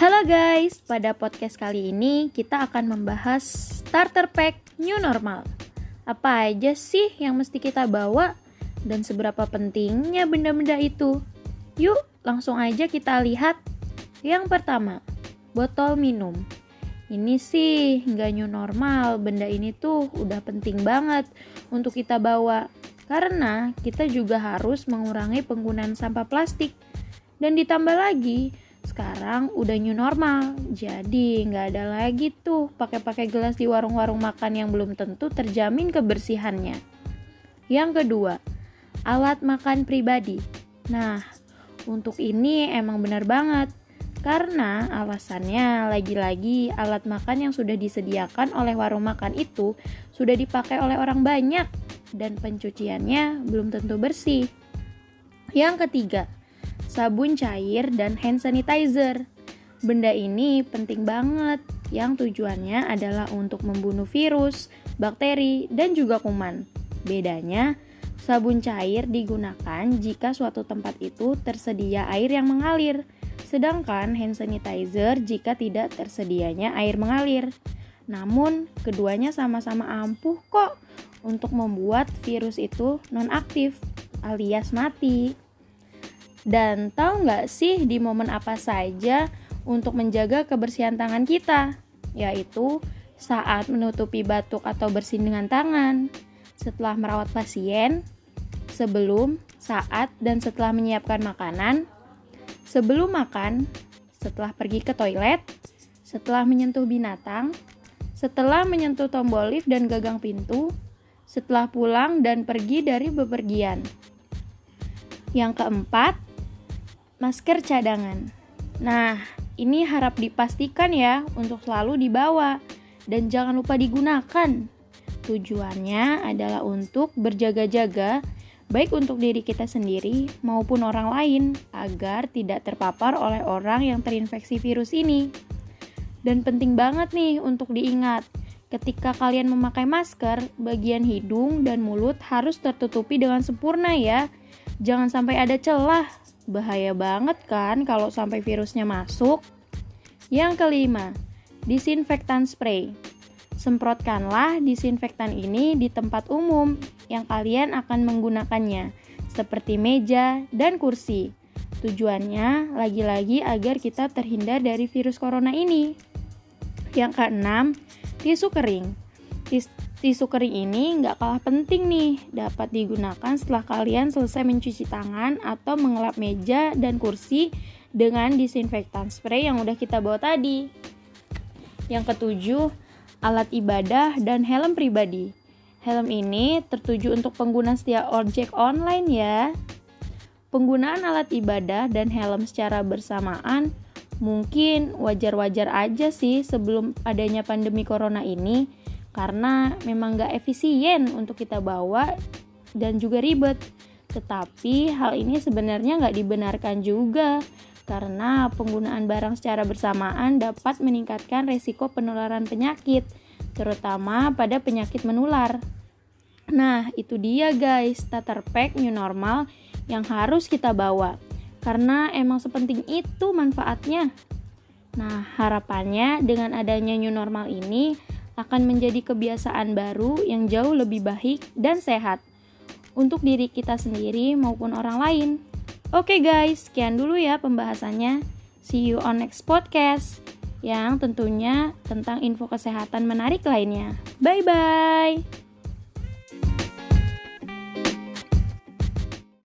Halo guys, pada podcast kali ini kita akan membahas starter pack new normal. Apa aja sih yang mesti kita bawa dan seberapa pentingnya benda-benda itu? Yuk, langsung aja kita lihat. Yang pertama, botol minum. Ini sih nggak new normal, benda ini tuh udah penting banget untuk kita bawa. Karena kita juga harus mengurangi penggunaan sampah plastik. Dan ditambah lagi, sekarang udah new normal, jadi nggak ada lagi tuh pakai-pakai gelas di warung-warung makan yang belum tentu terjamin kebersihannya. Yang kedua, alat makan pribadi. Nah, untuk ini emang benar banget. Karena alasannya lagi-lagi alat makan yang sudah disediakan oleh warung makan itu sudah dipakai oleh orang banyak dan pencuciannya belum tentu bersih. Yang ketiga, sabun cair, dan hand sanitizer. Benda ini penting banget yang tujuannya adalah untuk membunuh virus, bakteri, dan juga kuman. Bedanya, sabun cair digunakan jika suatu tempat itu tersedia air yang mengalir, sedangkan hand sanitizer jika tidak tersedianya air mengalir. Namun, keduanya sama-sama ampuh kok untuk membuat virus itu nonaktif alias mati. Dan tahu nggak sih di momen apa saja untuk menjaga kebersihan tangan kita? Yaitu saat menutupi batuk atau bersin dengan tangan, setelah merawat pasien, sebelum, saat, dan setelah menyiapkan makanan, sebelum makan, setelah pergi ke toilet, setelah menyentuh binatang, setelah menyentuh tombol lift dan gagang pintu, setelah pulang dan pergi dari bepergian. Yang keempat, masker cadangan. Nah, ini harap dipastikan ya untuk selalu dibawa dan jangan lupa digunakan. Tujuannya adalah untuk berjaga-jaga baik untuk diri kita sendiri maupun orang lain agar tidak terpapar oleh orang yang terinfeksi virus ini. Dan penting banget nih untuk diingat, ketika kalian memakai masker, bagian hidung dan mulut harus tertutupi dengan sempurna ya. Jangan sampai ada celah Bahaya banget kan kalau sampai virusnya masuk. Yang kelima, disinfektan spray. Semprotkanlah disinfektan ini di tempat umum yang kalian akan menggunakannya, seperti meja dan kursi. Tujuannya lagi-lagi agar kita terhindar dari virus corona ini. Yang keenam, tisu kering. Tis Tisu kering ini nggak kalah penting nih, dapat digunakan setelah kalian selesai mencuci tangan atau mengelap meja dan kursi dengan disinfektan spray yang udah kita bawa tadi. Yang ketujuh, alat ibadah dan helm pribadi. Helm ini tertuju untuk pengguna setia ojek online ya. Penggunaan alat ibadah dan helm secara bersamaan mungkin wajar-wajar aja sih sebelum adanya pandemi corona ini karena memang gak efisien untuk kita bawa dan juga ribet. Tetapi hal ini sebenarnya nggak dibenarkan juga karena penggunaan barang secara bersamaan dapat meningkatkan resiko penularan penyakit, terutama pada penyakit menular. Nah, itu dia guys, starter pack new normal yang harus kita bawa. Karena emang sepenting itu manfaatnya. Nah, harapannya dengan adanya new normal ini akan menjadi kebiasaan baru yang jauh lebih baik dan sehat untuk diri kita sendiri maupun orang lain. Oke guys, sekian dulu ya pembahasannya. See you on next podcast yang tentunya tentang info kesehatan menarik lainnya. Bye bye.